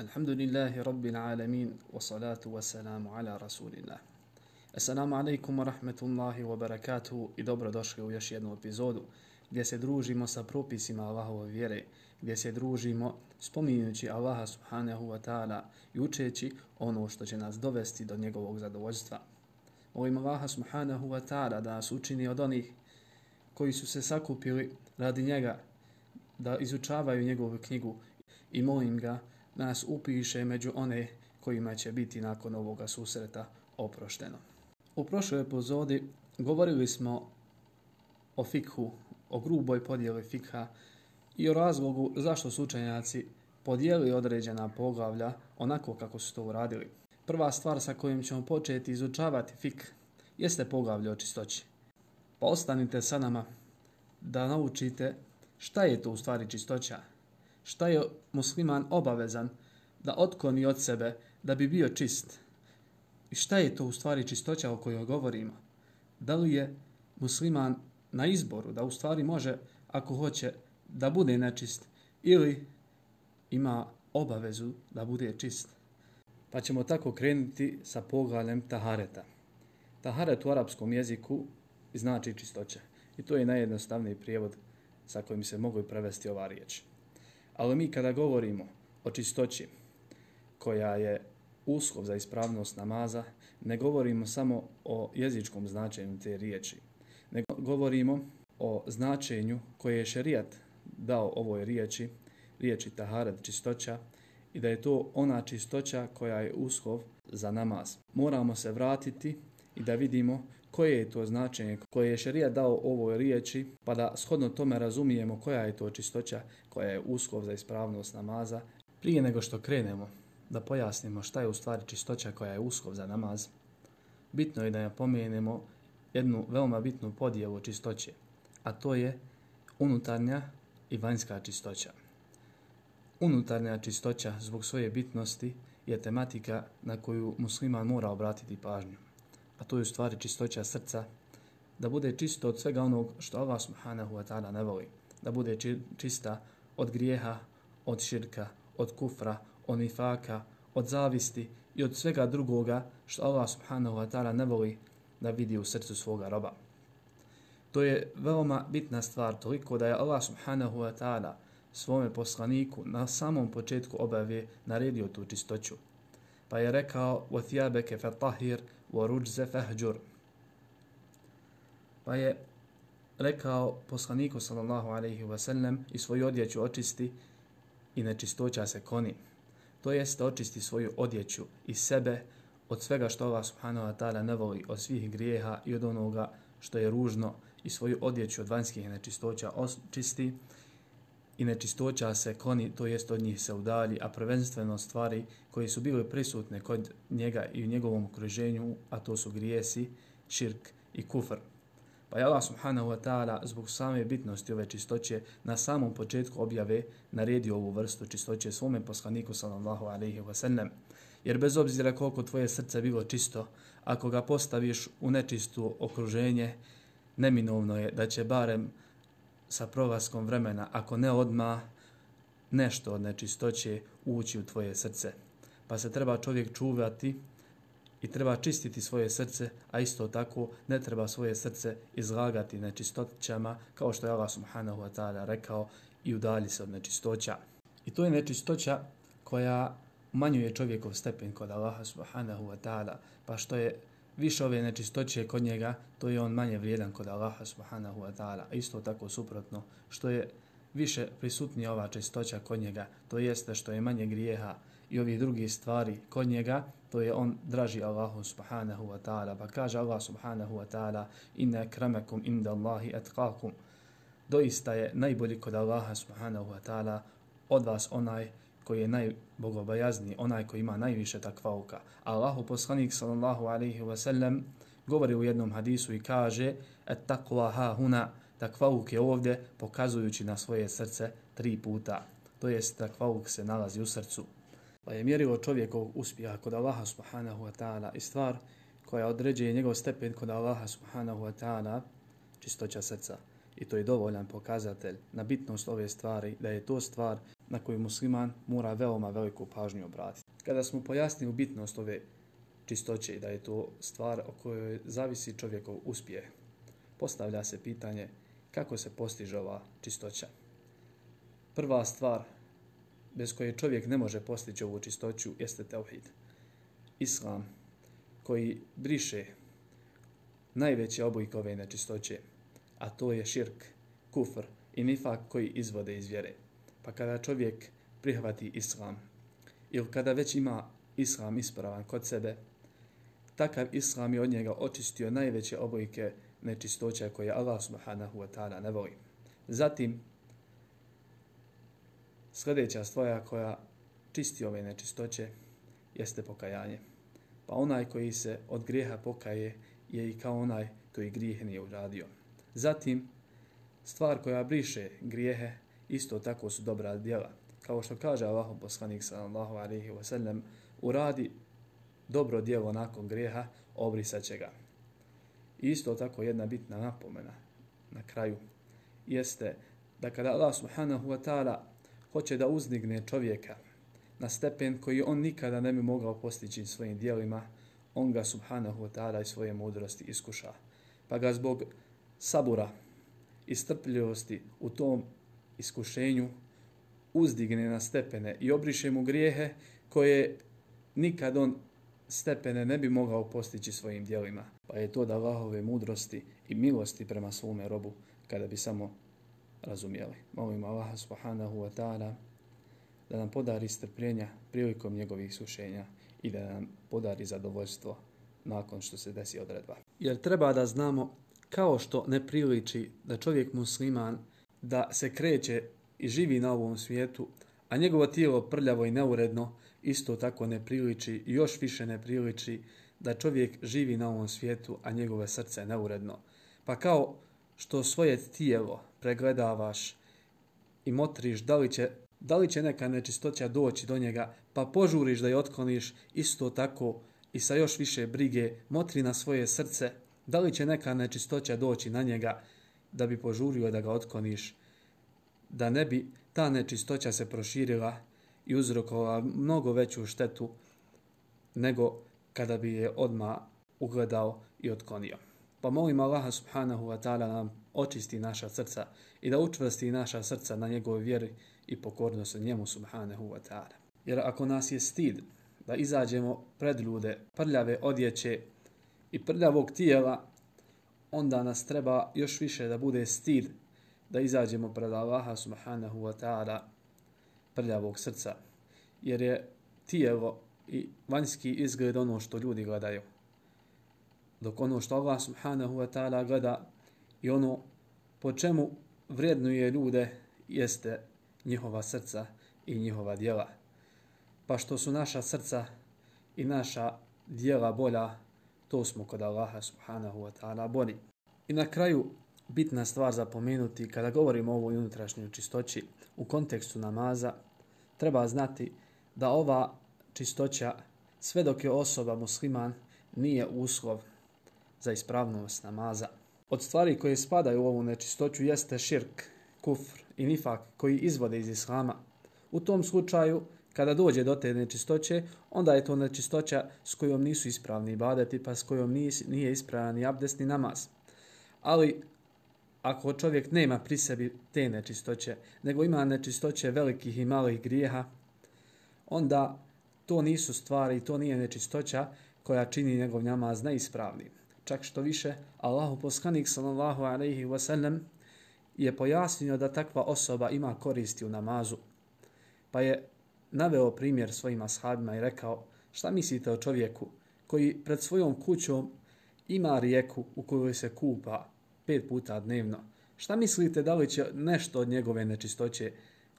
الحمد لله رب العالمين والصلاة والسلام على رسول الله Assalamu alaikum wa rahmetullahi wa barakatuhu i dobrodošli u još jednu epizodu gdje se družimo sa propisima Allahove vjere, gdje se družimo spominjući Allaha subhanahu wa ta'ala i učeći ono što će nas dovesti do njegovog zadovoljstva. Molim Allaha subhanahu wa ta'ala da nas učini od onih koji su se sakupili radi njega da izučavaju njegovu knjigu i molim ga da nas upiše među one kojima će biti nakon ovoga susreta oprošteno. U prošloj epizodi govorili smo o fikhu, o gruboj podijeli fikha i o razlogu zašto su učenjaci podijeli određena poglavlja onako kako su to uradili. Prva stvar sa kojom ćemo početi izučavati fik jeste poglavlje o čistoći. Pa ostanite sa nama da naučite šta je to u stvari čistoća, šta je musliman obavezan da otkloni od sebe da bi bio čist. I šta je to u stvari čistoća o kojoj govorimo? Da li je musliman na izboru, da u stvari može, ako hoće, da bude nečist ili ima obavezu da bude čist? Pa ćemo tako krenuti sa poglavljem tahareta. Taharet u arapskom jeziku znači čistoća. I to je najjednostavniji prijevod sa kojim se mogu prevesti ova riječ. Ali mi kada govorimo o čistoći koja je uslov za ispravnost namaza, ne govorimo samo o jezičkom značenju te riječi, nego govorimo o značenju koje je šerijat dao ovoj riječi, riječi taharet čistoća, i da je to ona čistoća koja je uslov za namaz. Moramo se vratiti i da vidimo koje je to značenje koje je šerija dao ovoj riječi, pa da shodno tome razumijemo koja je to čistoća koja je uslov za ispravnost namaza. Prije nego što krenemo da pojasnimo šta je u stvari čistoća koja je uslov za namaz, bitno je da napomenemo jednu veoma bitnu podijelu čistoće, a to je unutarnja i vanjska čistoća. Unutarnja čistoća zbog svoje bitnosti je tematika na koju musliman mora obratiti pažnju a to je u stvari čistoća srca, da bude čisto od svega onog što Allah subhanahu wa ta'ala ne voli, da bude čista od grijeha, od širka, od kufra, od nifaka, od zavisti i od svega drugoga što Allah subhanahu wa ta'ala ne voli da vidi u srcu svoga roba. To je veoma bitna stvar, toliko da je Allah subhanahu wa ta'ala svome poslaniku na samom početku obave naredio tu čistoću. Pa je rekao, وَثِيَابَكَ فَتَحِرْ وَرُجْزَ فَهْجُرْ Pa je rekao poslaniku sallallahu alaihi wa sallam i svoju odjeću očisti i nečistoća se koni. To jest da očisti svoju odjeću i sebe od svega što Allah subhanahu wa ta'ala ne voli, od svih grijeha i od onoga što je ružno i svoju odjeću od vanjskih nečistoća očisti i nečistoća se koni, to jest od njih se udalji, a prvenstveno stvari koje su bile prisutne kod njega i u njegovom okruženju, a to su grijesi, širk i kufr. Pa je Allah subhanahu wa ta'ala zbog same bitnosti ove čistoće na samom početku objave naredio ovu vrstu čistoće svome poslaniku sallallahu alaihi wa sallam. Jer bez obzira koliko tvoje srce bilo čisto, ako ga postaviš u nečistu okruženje, neminovno je da će barem sa prolaskom vremena, ako ne odma nešto od nečistoće ući u tvoje srce. Pa se treba čovjek čuvati i treba čistiti svoje srce, a isto tako ne treba svoje srce izlagati nečistoćama, kao što je Allah subhanahu wa ta'ala rekao, i udalji se od nečistoća. I to je nečistoća koja manjuje čovjekov stepen kod Allaha subhanahu wa ta'ala, pa što je više ove nečistoće kod njega, to je on manje vrijedan kod Allaha subhanahu wa ta'ala. Isto tako suprotno, što je više prisutnija ova čistoća kod njega, to jeste što je manje grijeha i ovih drugih stvari kod njega, to je on draži Allahu subhanahu wa ta'ala. Pa kaže Allah subhanahu wa ta'ala, inna kramakum inda Allahi etkakum. Doista je najbolji kod Allaha subhanahu wa ta'ala od vas onaj koji je najbogobojazniji, onaj koji ima najviše takvauka. Allahu poslanik sallallahu alaihi wa sallam govori u jednom hadisu i kaže et takva ha huna, takvauk je ovdje pokazujući na svoje srce tri puta. To jest takvauk se nalazi u srcu. Pa je mjerilo čovjekov uspjeha kod Allaha subhanahu wa ta'ala i stvar koja određuje njegov stepen kod Allaha subhanahu wa ta'ala čistoća srca i to je dovoljan pokazatelj na bitnost ove stvari, da je to stvar na koju musliman mora veoma veliku pažnju obratiti. Kada smo pojasnili bitnost ove čistoće i da je to stvar o kojoj zavisi čovjekov uspjeh, postavlja se pitanje kako se postiže ova čistoća. Prva stvar bez koje čovjek ne može postići ovu čistoću jeste teuhid. Islam koji briše najveće oblik ove nečistoće, a to je širk, kufr i nifak koji izvode iz vjere. Pa kada čovjek prihvati islam ili kada već ima islam ispravan kod sebe, takav islam je od njega očistio najveće oblike nečistoća koje Allah subhanahu wa ta'ala ne voli. Zatim, sljedeća stvar koja čisti ove nečistoće jeste pokajanje. Pa onaj koji se od grijeha pokaje je i kao onaj koji grijeh nije uradio. Zatim, stvar koja briše grijehe, isto tako su dobra djela. Kao što kaže Allah poslanik sallallahu alaihi wa sallam, uradi dobro djelo nakon grijeha, obrisat će ga. Isto tako jedna bitna napomena na kraju jeste da kada Allah subhanahu wa ta'ala hoće da uzdigne čovjeka na stepen koji on nikada ne bi mogao postići svojim dijelima, on ga subhanahu wa ta'ala i svoje mudrosti iskuša. Pa ga zbog sabura i strpljivosti u tom iskušenju uzdigne na stepene i obriše mu grijehe koje nikad on stepene ne bi mogao postići svojim dijelima. Pa je to da Allahove mudrosti i milosti prema svome robu kada bi samo razumjeli. Molim Allah subhanahu wa ta'ala da nam podari strpljenja prilikom njegovih sušenja i da nam podari zadovoljstvo nakon što se desi odredba. Jer treba da znamo kao što ne priliči da čovjek musliman da se kreće i živi na ovom svijetu, a njegovo tijelo prljavo i neuredno, isto tako ne priliči i još više ne priliči da čovjek živi na ovom svijetu, a njegove srce neuredno. Pa kao što svoje tijelo pregledavaš i motriš da li će, da li će neka nečistoća doći do njega, pa požuriš da je otkloniš isto tako i sa još više brige, motri na svoje srce, da li će neka nečistoća doći na njega da bi požurio da ga otkoniš, da ne bi ta nečistoća se proširila i uzrokovala mnogo veću štetu nego kada bi je odma ugledao i otklonio. Pa molim Allaha subhanahu wa ta'ala nam očisti naša srca i da učvrsti naša srca na njegove vjeri i pokornost njemu subhanahu wa ta'ala. Jer ako nas je stid da izađemo pred ljude prljave odjeće i prljavog tijela, onda nas treba još više da bude stid da izađemo pred Allaha subhanahu wa ta'ala prljavog srca. Jer je tijelo i vanjski izgled ono što ljudi gledaju. Dok ono što Allah subhanahu wa ta'ala gleda i ono po čemu vrijednuje ljude jeste njihova srca i njihova djela. Pa što su naša srca i naša djela bolja, to smo kod Allaha subhanahu wa ta'ala bolji. I na kraju, bitna stvar za pomenuti, kada govorimo o ovoj unutrašnjoj čistoći u kontekstu namaza, treba znati da ova čistoća, sve dok je osoba musliman, nije uslov za ispravnost namaza. Od stvari koje spadaju u ovu nečistoću jeste širk, kufr i nifak koji izvode iz islama. U tom slučaju, kada dođe do te nečistoće, onda je to nečistoća s kojom nisu ispravni ibadeti, pa s kojom nije ispravan ni abdest ni namaz. Ali ako čovjek nema pri sebi te nečistoće, nego ima nečistoće velikih i malih grijeha, onda to nisu stvari, to nije nečistoća koja čini njegov namaz neispravnim. Čak što više, Allahu poslanik sallallahu alaihi wasallam je pojasnio da takva osoba ima koristi u namazu. Pa je naveo primjer svojim ashabima i rekao šta mislite o čovjeku koji pred svojom kućom ima rijeku u kojoj se kupa pet puta dnevno. Šta mislite da li će nešto od njegove nečistoće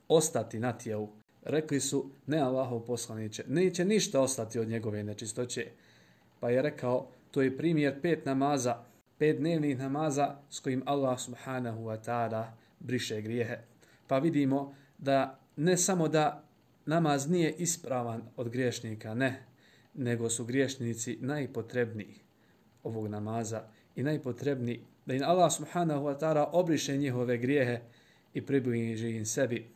ostati na tijelu? Rekli su, ne Allahov poslaniće, neće ništa ostati od njegove nečistoće. Pa je rekao, to je primjer pet namaza, pet dnevnih namaza s kojim Allah subhanahu wa ta'ala briše grijehe. Pa vidimo da ne samo da namaz nije ispravan od griješnika, ne, nego su griješnici najpotrebniji ovog namaza i najpotrebniji da im Allah subhanahu wa ta'ala obriše njihove grijehe i približi im sebi.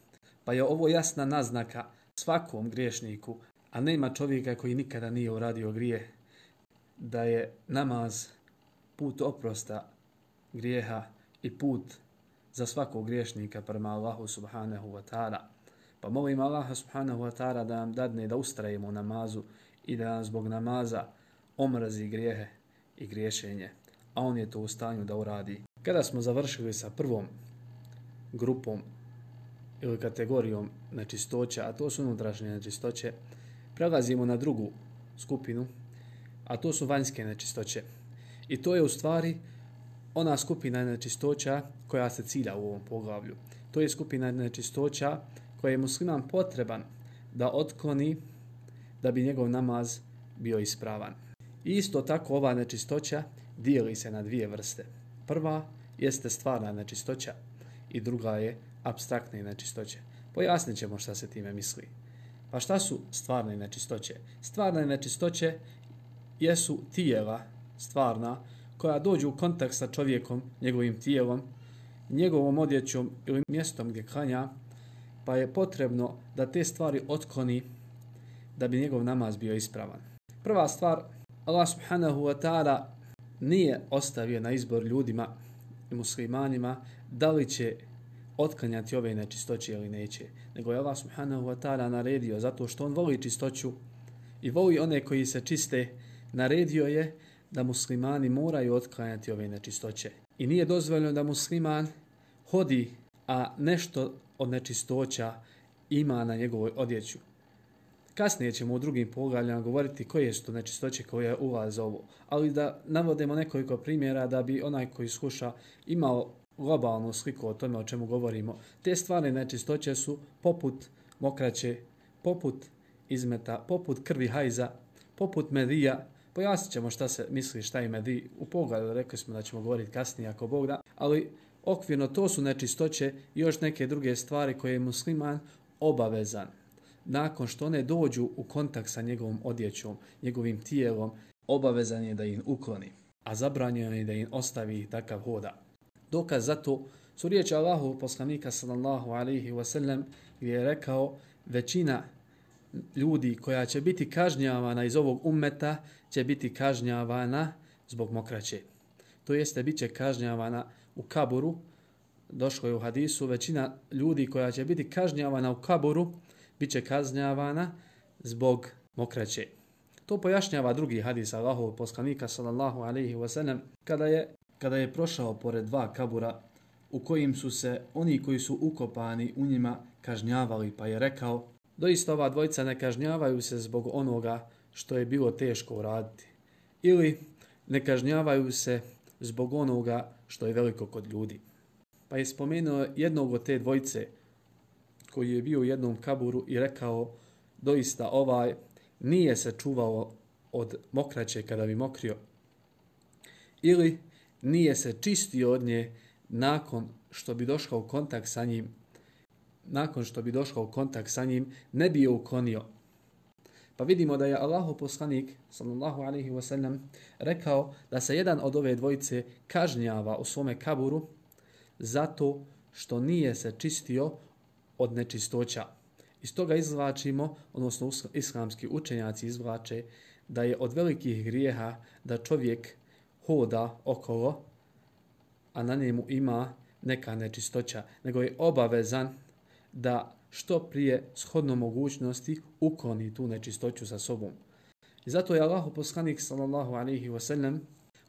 Pa je ovo jasna naznaka svakom griješniku, a nema čovjeka koji nikada nije uradio grije, da je namaz put oprosta grijeha i put za svakog griješnika prema Allahu subhanahu wa ta'ala. Pa molim Allaha subhanahu wa ta'ala da nam dadne da ustrajemo u namazu i da nam zbog namaza omrazi grijehe i griješenje. A on je to u stanju da uradi. Kada smo završili sa prvom grupom ili kategorijom nečistoća, a to su unutrašnje nečistoće, prelazimo na drugu skupinu, a to su vanjske nečistoće. I to je u stvari ona skupina nečistoća koja se cilja u ovom poglavlju. To je skupina nečistoća koje je musliman potreban da otkloni da bi njegov namaz bio ispravan. Isto tako ova nečistoća dijeli se na dvije vrste. Prva jeste stvarna nečistoća i druga je abstraktne nečistoće. Pojasnit ćemo šta se time misli. Pa šta su stvarne nečistoće? Stvarne nečistoće jesu tijela stvarna koja dođu u kontakt sa čovjekom, njegovim tijelom, njegovom odjećom ili mjestom gdje klanja, pa je potrebno da te stvari otkloni da bi njegov namaz bio ispravan. Prva stvar, Allah subhanahu wa ta'ala nije ostavio na izbor ljudima i muslimanima da li će otklanjati ove nečistoće ili neće. Nego je Allah subhanahu wa ta'ala naredio zato što on voli čistoću i voli one koji se čiste, naredio je da muslimani moraju otklanjati ove nečistoće. I nije dozvoljeno da musliman hodi, a nešto od nečistoća ima na njegovoj odjeću. Kasnije ćemo u drugim poglavljama govoriti koje su to nečistoće koje ulaze ovo. Ali da navodimo nekoliko primjera da bi onaj koji sluša imao globalnu sliku o tome o čemu govorimo. Te stvarne nečistoće su poput mokraće, poput izmeta, poput krvi hajza, poput medija. Pojasnit ćemo šta se misli šta je medij. U pogledu rekli smo da ćemo govoriti kasnije ako Bog da. Ali okvirno to su nečistoće i još neke druge stvari koje je musliman obavezan. Nakon što one dođu u kontakt sa njegovom odjećom, njegovim tijelom, obavezan je da ih ukloni. A zabranjeno je da im ostavi takav hoda. Dokaz za to su riječi Allahu poslanika sallallahu alaihi wasallam gdje je rekao većina ljudi koja će biti kažnjavana iz ovog ummeta će biti kažnjavana zbog mokraće. To jeste, bit će kažnjavana u kaburu, došlo je u hadisu, većina ljudi koja će biti kažnjavana u kaburu bit će kažnjavana zbog mokraće. To pojašnjava drugi hadis Allahov poslanika sallallahu alaihi wasallam kada je kada je prošao pored dva kabura u kojim su se oni koji su ukopani u njima kažnjavali, pa je rekao, doista ova dvojica ne kažnjavaju se zbog onoga što je bilo teško uraditi. Ili ne kažnjavaju se zbog onoga što je veliko kod ljudi. Pa je spomenuo jednog od te dvojice koji je bio u jednom kaburu i rekao, doista ovaj nije se čuvao od mokraće kada bi mokrio. Ili nije se čistio od nje nakon što bi došao u kontakt sa njim, nakon što bi došao u kontakt sa njim, ne bi je uklonio. Pa vidimo da je Allahu poslanik, sallallahu alaihi wa sallam, rekao da se jedan od ove dvojice kažnjava u svome kaburu zato što nije se čistio od nečistoća. Iz toga izvlačimo, odnosno islamski učenjaci izvlače, da je od velikih grijeha da čovjek hoda okolo, a na njemu ima neka nečistoća, nego je obavezan da što prije shodno mogućnosti ukloni tu nečistoću sa sobom. I zato je Allah poslanik sallallahu alaihi wasallam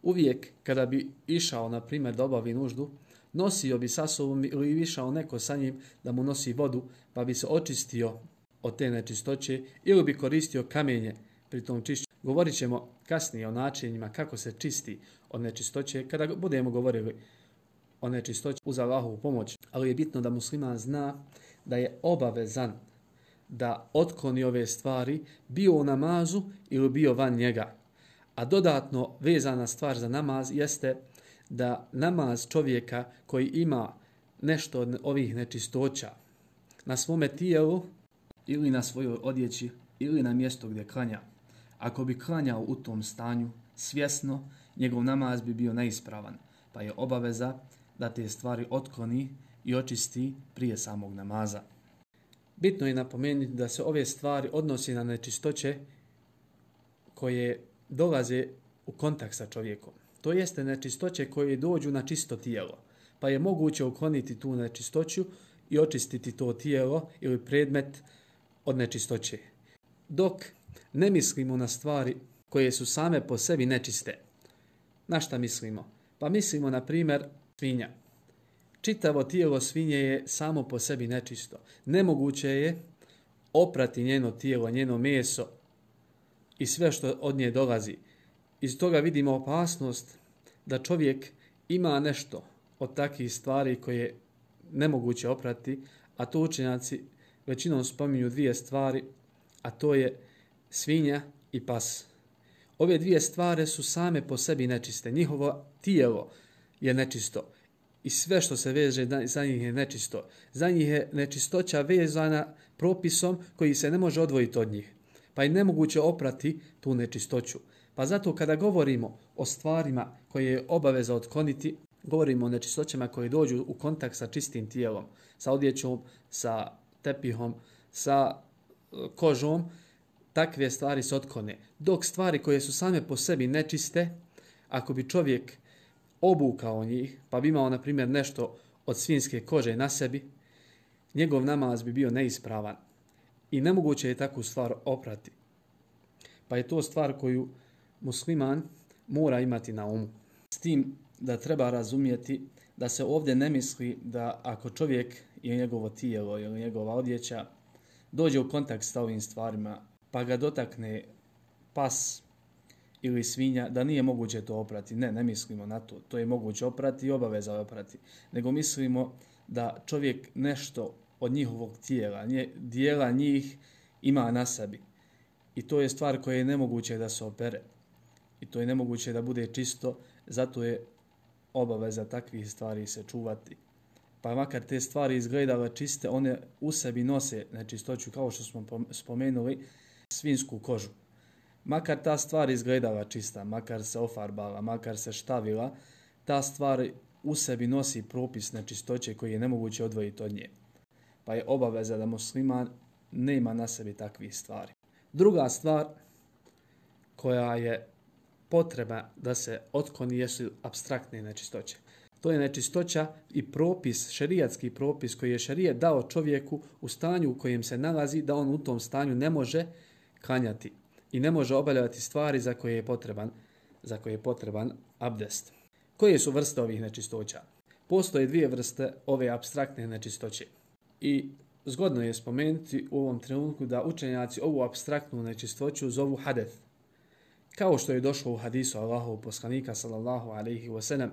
uvijek kada bi išao, na primjer, da obavi nuždu, nosio bi sa sobom ili išao neko sa njim da mu nosi vodu, pa bi se očistio od te nečistoće ili bi koristio kamenje pri tom čišću. Govorit ćemo kasnije o načinima kako se čisti od nečistoće kada budemo govorili o nečistoći uz Allahovu pomoć. Ali je bitno da musliman zna da je obavezan da otkloni ove stvari bio u namazu ili bio van njega. A dodatno vezana stvar za namaz jeste da namaz čovjeka koji ima nešto od ovih nečistoća na svome tijelu ili na svojoj odjeći ili na mjesto gdje klanja, ako bi klanjao u tom stanju svjesno, njegov namaz bi bio neispravan. pa je obaveza da te stvari otkloni i očisti prije samog namaza. Bitno je napomenuti da se ove stvari odnosi na nečistoće koje dolaze u kontakt sa čovjekom. To jeste nečistoće koje dođu na čisto tijelo, pa je moguće ukloniti tu nečistoću i očistiti to tijelo ili predmet od nečistoće. Dok ne mislimo na stvari koje su same po sebi nečiste. Na šta mislimo? Pa mislimo, na primjer, svinja. Čitavo tijelo svinje je samo po sebi nečisto. Nemoguće je oprati njeno tijelo, njeno meso i sve što od nje dolazi. Iz toga vidimo opasnost da čovjek ima nešto od takvih stvari koje nemoguće oprati, a to učenjaci većinom spominju dvije stvari, a to je svinja i pas. Ove dvije stvari su same po sebi nečiste. Njihovo tijelo je nečisto i sve što se veže za njih je nečisto. Za njih je nečistoća vezana propisom koji se ne može odvojiti od njih. Pa je nemoguće oprati tu nečistoću. Pa zato kada govorimo o stvarima koje je obaveza otkoniti, govorimo o nečistoćama koje dođu u kontakt sa čistim tijelom, sa odjećom, sa tepihom, sa e, kožom, takve stvari se otkone. Dok stvari koje su same po sebi nečiste, ako bi čovjek obukao njih, pa bi imao, na primjer, nešto od svinske kože na sebi, njegov namaz bi bio neispravan. I nemoguće je takvu stvar oprati. Pa je to stvar koju musliman mora imati na umu. S tim da treba razumijeti da se ovdje ne misli da ako čovjek i njegovo tijelo ili njegova odjeća dođe u kontakt sa ovim stvarima, pa ga dotakne pas ili svinja, da nije moguće to oprati. Ne, ne mislimo na to. To je moguće oprati i obaveza oprati. Nego mislimo da čovjek nešto od njihovog tijela, nje, dijela njih ima na sebi. I to je stvar koja je nemoguće da se opere. I to je nemoguće da bude čisto, zato je obaveza takvih stvari se čuvati. Pa makar te stvari izgledale čiste, one u sebi nose nečistoću, kao što smo spomenuli, svinsku kožu. Makar ta stvar izgledala čista, makar se ofarbala, makar se štavila, ta stvar u sebi nosi propis nečistoće koji je nemoguće odvojiti od nje. Pa je obaveza da musliman nema na sebi takvih stvari. Druga stvar koja je potreba da se otkoni jesu abstraktne nečistoće. To je nečistoća i propis, šerijatski propis koji je šerijet dao čovjeku u stanju u kojem se nalazi da on u tom stanju ne može kanjati i ne može obavljati stvari za koje je potreban, za koje je potreban abdest. Koje su vrste ovih nečistoća? Postoje dvije vrste ove abstraktne nečistoće. I zgodno je spomenuti u ovom trenutku da učenjaci ovu abstraktnu nečistoću zovu hadeth. Kao što je došlo u hadisu Allahov poslanika sallallahu alaihi wa sallam.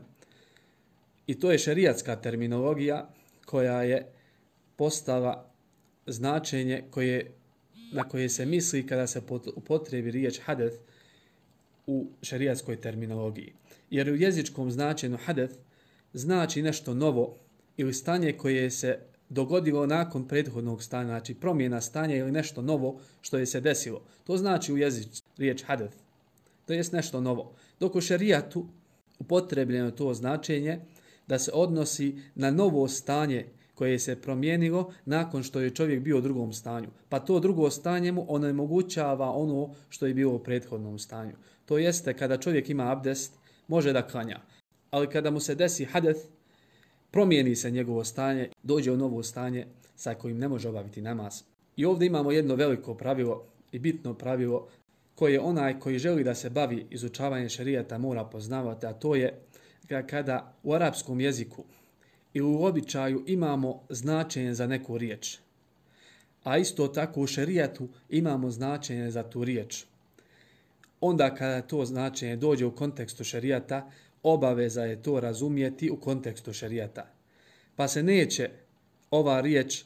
I to je šerijatska terminologija koja je postala značenje koje na koje se misli kada se upotrebi riječ hadeth u šarijatskoj terminologiji. Jer u jezičkom značenju hadeth znači nešto novo ili stanje koje se dogodilo nakon prethodnog stanja, znači promjena stanja ili nešto novo što je se desilo. To znači u jezič riječ hadeth. To je nešto novo. Dok u šarijatu upotrebljeno to značenje da se odnosi na novo stanje koje se promijenilo nakon što je čovjek bio u drugom stanju. Pa to drugo stanje mu onemogućava ono što je bilo u prethodnom stanju. To jeste kada čovjek ima abdest, može da klanja. Ali kada mu se desi hadeth, promijeni se njegovo stanje, dođe u novo stanje sa kojim ne može obaviti namaz. I ovdje imamo jedno veliko pravilo i bitno pravilo koje onaj koji želi da se bavi izučavanjem šarijata mora poznavati, a to je kada u arapskom jeziku i u običaju imamo značenje za neku riječ. A isto tako u šerijatu imamo značenje za tu riječ. Onda kada to značenje dođe u kontekstu šerijata, obaveza je to razumijeti u kontekstu šerijata. Pa se neće ova riječ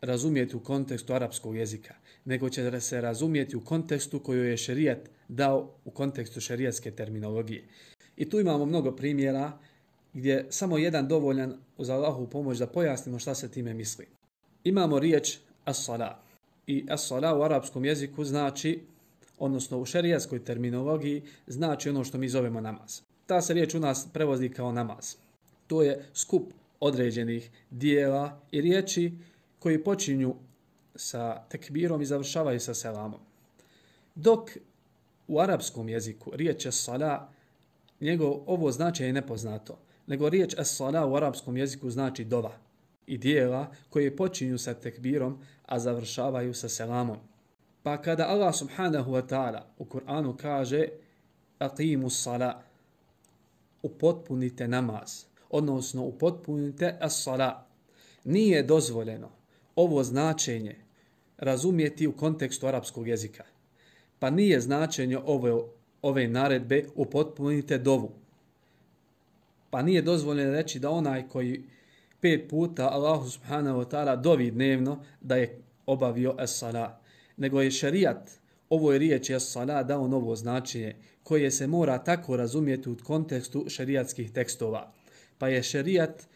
razumijeti u kontekstu arapskog jezika, nego će se razumijeti u kontekstu koju je šerijat dao u kontekstu šerijatske terminologije. I tu imamo mnogo primjera gdje samo jedan dovoljan uz Allahu pomoć da pojasnimo šta se time misli. Imamo riječ as-sala. I as-sala u arapskom jeziku znači, odnosno u šerijaskoj terminologiji, znači ono što mi zovemo namaz. Ta se riječ u nas prevozi kao namaz. To je skup određenih dijela i riječi koji počinju sa tekbirom i završavaju sa selamom. Dok u arapskom jeziku riječ je sala, njegov ovo značaj je nepoznato, nego riječ es sala u arapskom jeziku znači dova i dijela koje počinju sa tekbirom, a završavaju sa selamom. Pa kada Allah subhanahu wa ta'ala u Kur'anu kaže aqimu sala, upotpunite namaz, odnosno upotpunite as-sala, nije dozvoljeno ovo značenje razumijeti u kontekstu arapskog jezika. Pa nije značenje ove, ove naredbe upotpunite dovu. Pa nije dozvoljeno reći da onaj koji pet puta Allahu subhanahu wa ta'ala dovi dnevno da je obavio es-sala. Nego je šerijat ovoj riječi es-sala dao novo značenje koje se mora tako razumjeti u kontekstu šerijatskih tekstova. Pa je šerijat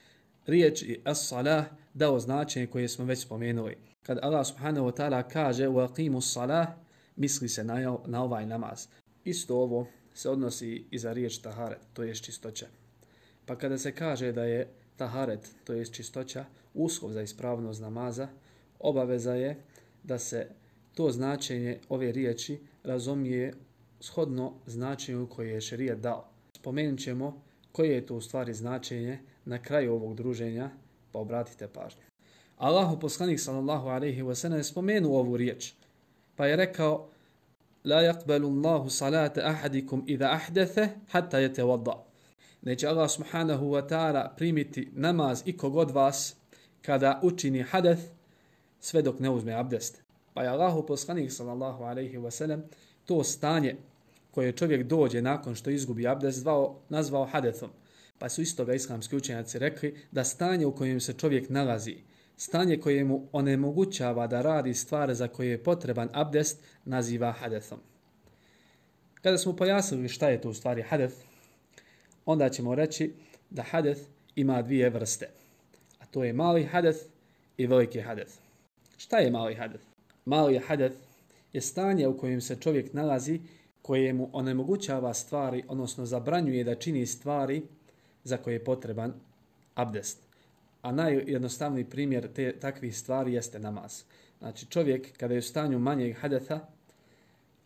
riječ es-sala dao značenje koje smo već spomenuli. Kad Allah subhanahu wa ta'ala kaže wa qimu salah misli se na, na ovaj namaz. Isto ovo se odnosi i za riječ taharet, to je čistoća. Pa kada se kaže da je taharet, to je čistoća, uslov za ispravnost namaza, obaveza je da se to značenje ove riječi razumije shodno značenju koje je šerijat dao. Spomenut ćemo koje je to u stvari značenje na kraju ovog druženja, pa obratite pažnju. Allahu poslanik sallallahu alejhi ve sellem spomenuo ovu riječ. Pa je rekao: La yaqbalu Allahu salata ahadikum idha ahdatha hatta yatawadda. Neće Allah subhanahu wa ta'ala primiti namaz i kogod vas kada učini hadeth sve dok ne uzme abdest. Pa je Allahu poslanik sallallahu alaihi wa sellem to stanje koje čovjek dođe nakon što izgubi abdest zvao, nazvao hadethom. Pa su istoga islamski učenjaci rekli da stanje u kojem se čovjek nalazi, stanje koje mu onemogućava da radi stvari za koje je potreban abdest, naziva hadethom. Kada smo pojasnili šta je to u stvari hadeth, onda ćemo reći da hadeth ima dvije vrste. A to je mali hadeth i veliki hadeth. Šta je mali hadeth? Mali hadeth je stanje u kojem se čovjek nalazi koje mu onemogućava stvari, odnosno zabranjuje da čini stvari za koje je potreban abdest. A najjednostavniji primjer te takvih stvari jeste namaz. Znači čovjek kada je u stanju manjeg hadetha,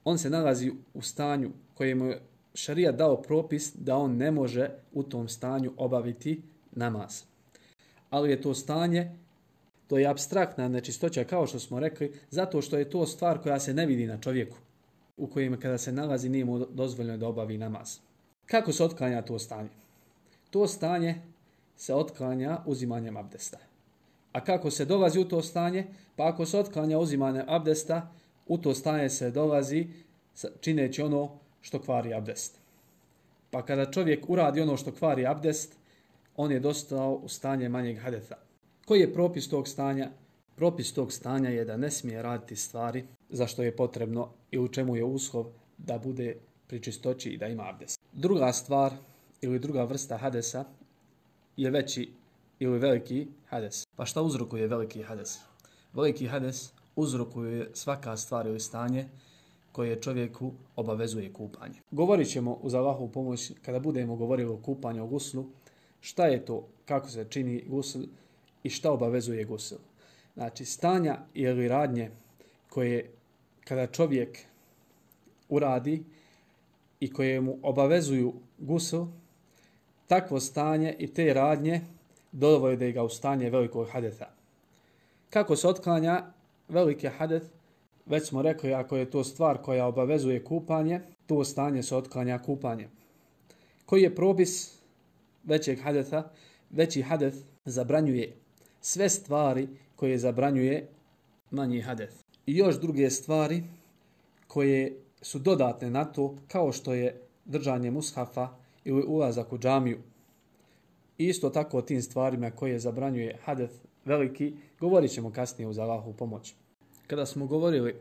on se nalazi u stanju koje mu šarija dao propis da on ne može u tom stanju obaviti namaz. Ali je to stanje, to je abstraktna nečistoća kao što smo rekli, zato što je to stvar koja se ne vidi na čovjeku u kojem kada se nalazi nije mu dozvoljeno da obavi namaz. Kako se otklanja to stanje? To stanje se otklanja uzimanjem abdesta. A kako se dolazi u to stanje? Pa ako se otklanja uzimanjem abdesta, u to stanje se dolazi čineći ono što kvari abdest. Pa kada čovjek uradi ono što kvari abdest, on je dostao u stanje manjeg hadetha. Koji je propis tog stanja? Propis tog stanja je da ne smije raditi stvari za što je potrebno i u čemu je uslov da bude pri čistoći i da ima abdest. Druga stvar ili druga vrsta hadesa je veći ili veliki hades. Pa šta uzrokuje veliki hades? Veliki hades uzrokuje svaka stvar ili stanje koje čovjeku obavezuje kupanje. Govorit ćemo uz Allahovu pomoć kada budemo govorili o kupanju o guslu, šta je to, kako se čini gusl i šta obavezuje gusl. Znači, stanja ili radnje koje kada čovjek uradi i koje mu obavezuju gusl, takvo stanje i te radnje dovode ga u stanje velikog hadetha. Kako se otklanja veliki hadeth? Već smo rekli, ako je to stvar koja obavezuje kupanje, to stanje se otklanja kupanje. Koji je probis većeg hadetha? Veći hadeth zabranjuje sve stvari koje zabranjuje manji hadeth. I još druge stvari koje su dodatne na to, kao što je držanje mushafa ili ulazak u džamiju. Isto tako o tim stvarima koje zabranjuje hadeth veliki, govorit ćemo kasnije uz Allahu pomoć. Kada smo govorili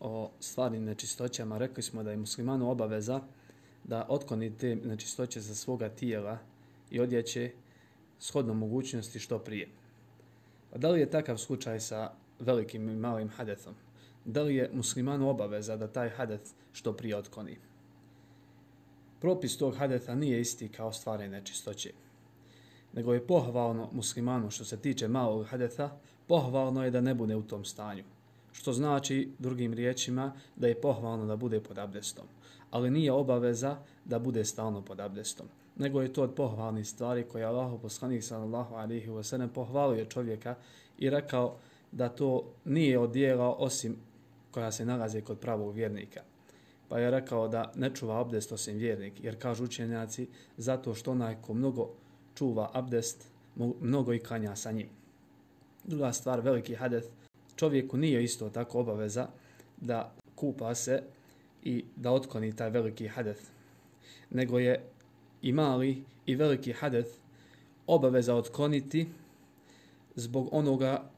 o stvarnim nečistoćama, rekli smo da je muslimanu obaveza da otkloni te nečistoće za svoga tijela i odjeće shodno mogućnosti što prije. A da li je takav slučaj sa velikim i malim hadethom? Da li je muslimanu obaveza da taj hadeth što prije otkoni? propis tog hadetha nije isti kao stvari nečistoće. Nego je pohvalno muslimanu što se tiče malog hadetha, pohvalno je da ne bude u tom stanju. Što znači, drugim riječima, da je pohvalno da bude pod abdestom. Ali nije obaveza da bude stalno pod abdestom. Nego je to od pohvalnih stvari koje Allah poslanik sallallahu alihi wasallam pohvalio čovjeka i rekao da to nije od dijela osim koja se nalaze kod pravog vjernika. Pa je rekao da ne čuva abdest osim vjernik, jer kažu učenjaci zato što onaj ko mnogo čuva abdest, mnogo i kanja sa njim. Druga stvar, veliki hadeth, čovjeku nije isto tako obaveza da kupa se i da otkloni taj veliki hadeth, nego je i mali i veliki hadeth obaveza otkloniti zbog onoga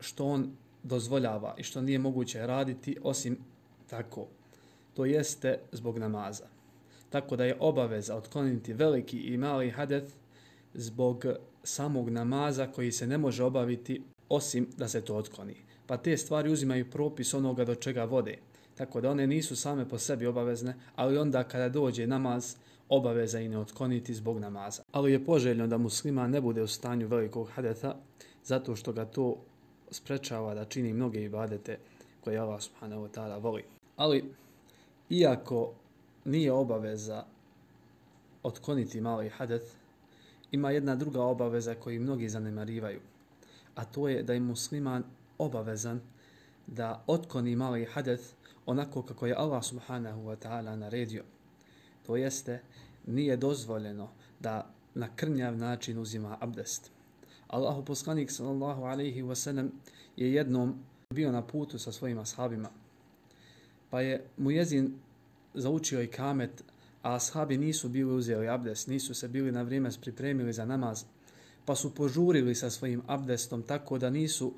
što on dozvoljava i što nije moguće raditi osim tako. To jeste zbog namaza. Tako da je obaveza otkloniti veliki i mali hadeth zbog samog namaza koji se ne može obaviti osim da se to otkloni. Pa te stvari uzimaju propis onoga do čega vode. Tako da one nisu same po sebi obavezne, ali onda kada dođe namaz, obaveza i ne otkloniti zbog namaza. Ali je poželjno da muslima ne bude u stanju velikog hadeta, zato što ga to sprečava da čini mnoge ibadete koje Allah subhanahu wa ta'ala voli. Ali, iako nije obaveza otkloniti mali hadeth, ima jedna druga obaveza koju mnogi zanemarivaju, a to je da je musliman obavezan da otkoni mali hadeth onako kako je Allah subhanahu wa ta'ala naredio. To jeste, nije dozvoljeno da na krnjav način uzima abdest. Allahu poslanik sallallahu alaihi wa sallam je jednom bio na putu sa svojim ashabima. Pa je mu jezin zaučio i kamet, a ashabi nisu bili uzeli abdest, nisu se bili na vrijeme pripremili za namaz, pa su požurili sa svojim abdestom tako da nisu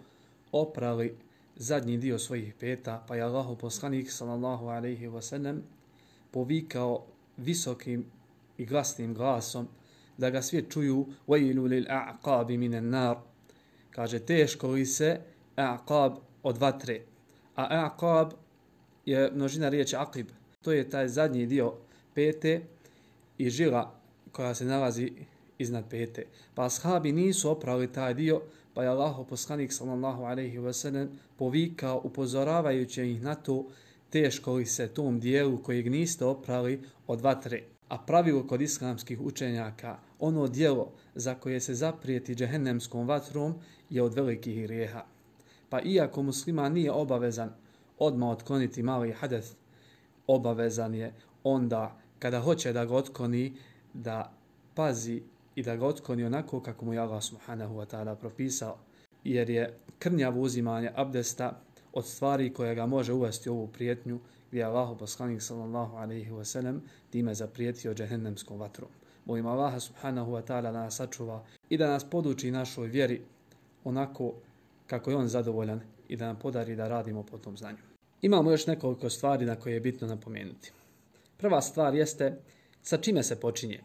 oprali zadnji dio svojih peta, pa je Allahu poslanik sallallahu alaihi wa sallam povikao visokim i glasnim glasom, da ga svi čuju وَيْلُ لِلْأَعْقَابِ مِنَ النَّارِ Kaže, teško li se a'qab od vatre. A a'qab je množina riječi aqib. To je taj zadnji dio pete i žila koja se nalazi iznad pete. Pa ashabi nisu oprali taj dio, pa je Allah poslanik sallallahu alaihi wa sallam povikao upozoravajući ih na to teško li se tom dijelu kojeg niste oprali od vatre. A pravilo kod islamskih učenjaka, ono dijelo za koje se zaprijeti džehennemskom vatrom je od velikih grijeha. Pa iako muslima nije obavezan odmah otkloniti mali hadeth, obavezan je onda kada hoće da ga otkloni, da pazi i da ga otkloni onako kako mu je Allah subhanahu wa ta'ala propisao. Jer je krnjavo uzimanje abdesta od stvari koje ga može uvesti u ovu prijetnju gdje je Allah poslanik sallallahu alaihi wa sallam time zaprijetio džehennemskom vatrom. Molim Allaha subhanahu wa ta'ala da nas sačuva i da nas poduči našoj vjeri onako kako je on zadovoljan i da nam podari da radimo po tom znanju. Imamo još nekoliko stvari na koje je bitno napomenuti. Prva stvar jeste sa čime se počinje.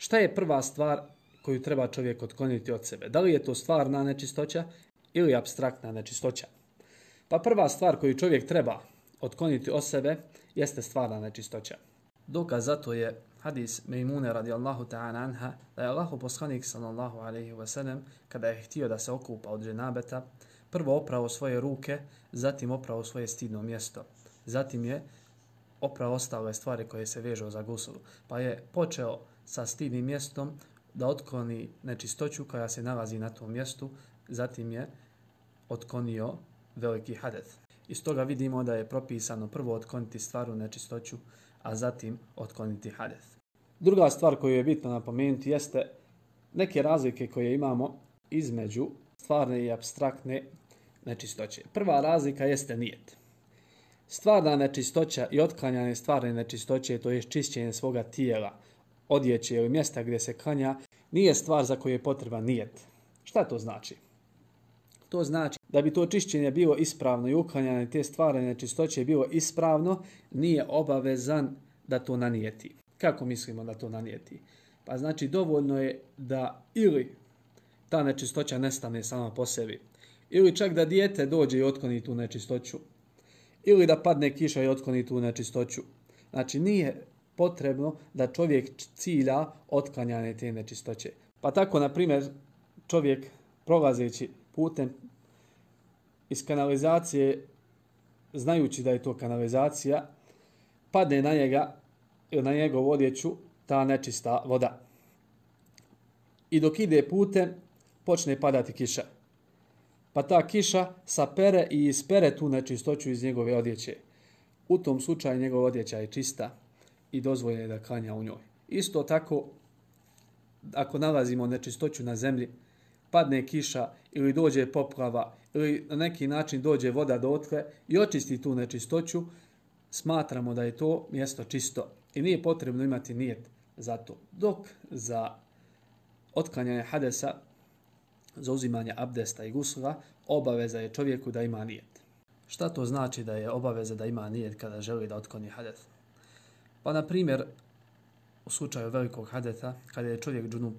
Šta je prva stvar koju treba čovjek otkloniti od sebe? Da li je to stvarna nečistoća ili abstraktna nečistoća? Pa prva stvar koju čovjek treba otkloniti od sebe jeste stvarna nečistoća. Dokaz za to je hadis Mejmune radijallahu ta'ala anha da je Allahu poslanik sallallahu alaihi wa sallam kada je htio da se okupa od dženabeta prvo oprao svoje ruke, zatim oprao svoje stidno mjesto. Zatim je oprao ostale stvari koje se vežu za gusulu. Pa je počeo sa stidnim mjestom da otkloni nečistoću koja se nalazi na tom mjestu, zatim je otklonio veliki hadeth. Iz toga vidimo da je propisano prvo otkloniti stvaru nečistoću, a zatim otkloniti hadeth. Druga stvar koju je bitno napomenuti jeste neke razlike koje imamo između stvarne i abstraktne nečistoće. Prva razlika jeste nijet. Stvarna nečistoća i otklanjanje stvarne nečistoće, to je čišćenje svoga tijela, odjeće ili mjesta gdje se klanja, nije stvar za koju je potreba nijet. Šta to znači? To znači da bi to čišćenje bilo ispravno i uklanjanje te stvarne nečistoće bilo ispravno, nije obavezan da to nanijeti. Kako mislimo da to nanijeti? Pa znači dovoljno je da ili ta nečistoća nestane sama po sebi, ili čak da dijete dođe i otkloni tu nečistoću, ili da padne kiša i otkloni tu nečistoću. Znači nije potrebno da čovjek cilja otklanjanje te nečistoće. Pa tako, na primjer, čovjek prolazeći putem iz kanalizacije, znajući da je to kanalizacija, padne na njega ili na njegov odjeću ta nečista voda. I dok ide putem, počne padati kiša. Pa ta kiša sapere i ispere tu nečistoću iz njegove odjeće. U tom slučaju njegova odjeća je čista i dozvoljeno je da klanja u njoj. Isto tako, ako nalazimo nečistoću na zemlji, padne kiša ili dođe poplava ili na neki način dođe voda do otkle i očisti tu nečistoću, smatramo da je to mjesto čisto i nije potrebno imati nijet za to. Dok za otklanjanje hadesa, za uzimanje abdesta i gusla, obaveza je čovjeku da ima nijet. Šta to znači da je obaveza da ima nijet kada želi da otkloni hades? Pa, na primjer, u slučaju velikog hadeta, kada je čovjek džunup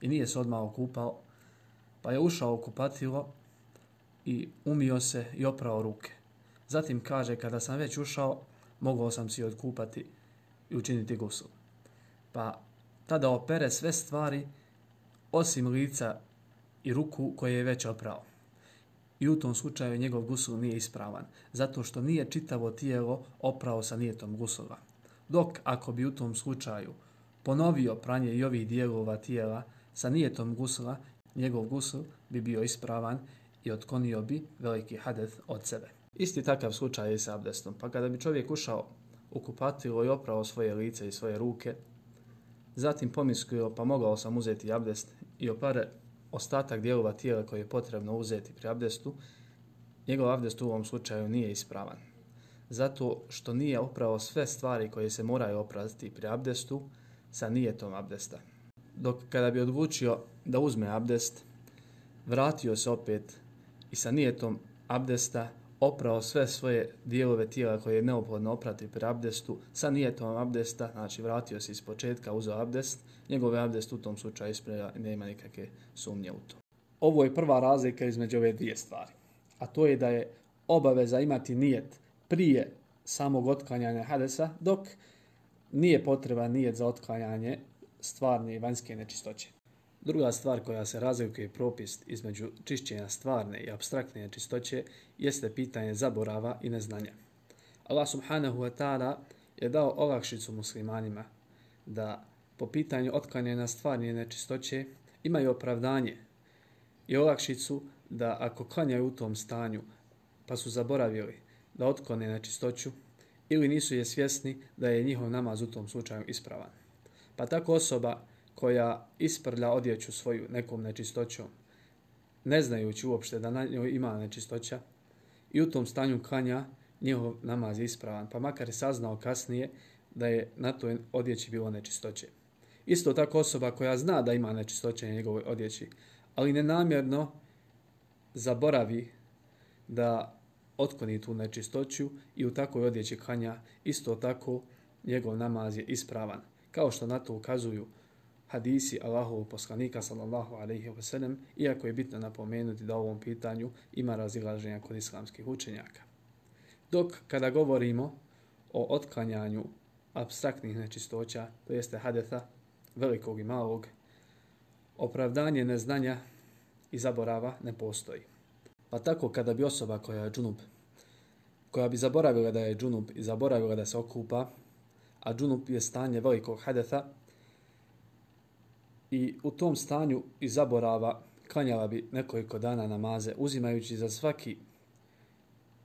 i nije se odmah okupao, pa je ušao u kupatilo i umio se i oprao ruke. Zatim kaže, kada sam već ušao, mogao sam si odkupati i učiniti gusul. Pa tada opere sve stvari osim lica i ruku koje je već oprao. I u tom slučaju njegov gusul nije ispravan, zato što nije čitavo tijelo oprao sa nijetom gusula. Dok ako bi u tom slučaju ponovio pranje i ovih dijelova tijela sa nijetom gusla, njegov gusul bi bio ispravan i otkonio bi veliki hadeth od sebe. Isti takav slučaj je sa abdestom. Pa kada bi čovjek ušao u kupatilo i oprao svoje lice i svoje ruke, zatim pomislio pa mogao sam uzeti abdest i opare ostatak dijelova tijela koje je potrebno uzeti pri abdestu, njegov abdest u ovom slučaju nije ispravan. Zato što nije oprao sve stvari koje se moraju oprati pri abdestu sa nijetom abdesta. Dok kada bi odlučio da uzme abdest, vratio se opet i sa nijetom abdesta oprao sve svoje dijelove tijela koje je neophodno oprati pri abdestu, sa nijetom abdesta, znači vratio se iz početka, uzeo abdest, njegov abdest u tom slučaju ispreja i nema nikakve sumnje u to. Ovo je prva razlika između ove dvije stvari. A to je da je obaveza imati nijet prije samog otklanjanja hadesa, dok nije potreba nijet za otklanjanje stvarne i vanjske nečistoće. Druga stvar koja se razlikuje propis između čišćenja stvarne i abstraktne nečistoće jeste pitanje zaborava i neznanja. Allah subhanahu wa ta'ala je dao olakšicu muslimanima da po pitanju otklanjanja stvarne nečistoće imaju opravdanje i olakšicu da ako klanjaju u tom stanju pa su zaboravili da otklone nečistoću ili nisu je svjesni da je njihov namaz u tom slučaju ispravan. Pa tako osoba koja isprlja odjeću svoju nekom nečistoćom, ne znajući uopšte da na njoj ima nečistoća, i u tom stanju klanja njihov namaz ispravan, pa makar je saznao kasnije da je na toj odjeći bilo nečistoće. Isto tako osoba koja zna da ima nečistoće na njegovoj odjeći, ali nenamjerno zaboravi da otkloni tu nečistoću i u takvoj odjeći klanja, isto tako njegov namaz je ispravan. Kao što na to ukazuju hadisi Allahovog poslanika sallallahu alejhi ve sellem, iako je bitno napomenuti da u ovom pitanju ima razilaženja kod islamskih učenjaka. Dok kada govorimo o otklanjanju abstraktnih nečistoća, to jeste hadetha, velikog i malog, opravdanje neznanja i zaborava ne postoji. Pa tako kada bi osoba koja je džunup, koja bi zaboravila da je džunup i zaboravila da se okupa, a džunup je stanje velikog hadetha, i u tom stanju i zaborava klanjala bi nekoliko dana namaze, uzimajući za svaki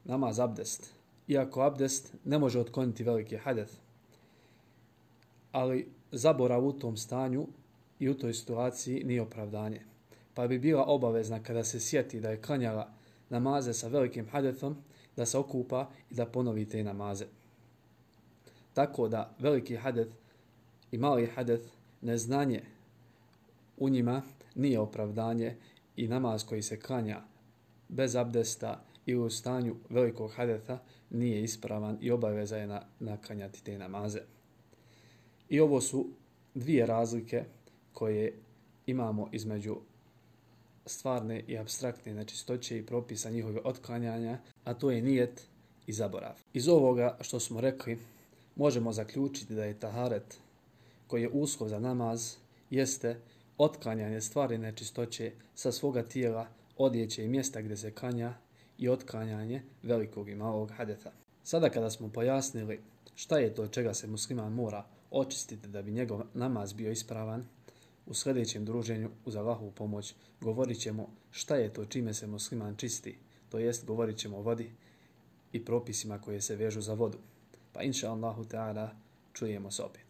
namaz abdest. Iako abdest ne može otkloniti veliki hadeth, ali zaborav u tom stanju i u toj situaciji nije opravdanje. Pa bi bila obavezna kada se sjeti da je klanjala namaze sa velikim hadethom, da se okupa i da ponovi te namaze. Tako da veliki hadeth i mali hadeth, neznanje u njima nije opravdanje i namaz koji se klanja bez abdesta i u stanju velikog hadeta nije ispravan i obaveza je na, naklanjati te namaze. I ovo su dvije razlike koje imamo između stvarne i abstraktne nečistoće i propisa njihove otklanjanja, a to je nijet i zaborav. Iz ovoga što smo rekli, možemo zaključiti da je taharet koji je uslov za namaz jeste otklanjanje stvari nečistoće sa svoga tijela, odjeće i mjesta gdje se kanja i otklanjanje velikog i malog hadeta. Sada kada smo pojasnili šta je to čega se musliman mora očistiti da bi njegov namaz bio ispravan, u sljedećem druženju uz Allahovu pomoć govorit ćemo šta je to čime se musliman čisti, to jest govorit ćemo o vodi i propisima koje se vežu za vodu. Pa inša Allahu ta'ala čujemo se opet.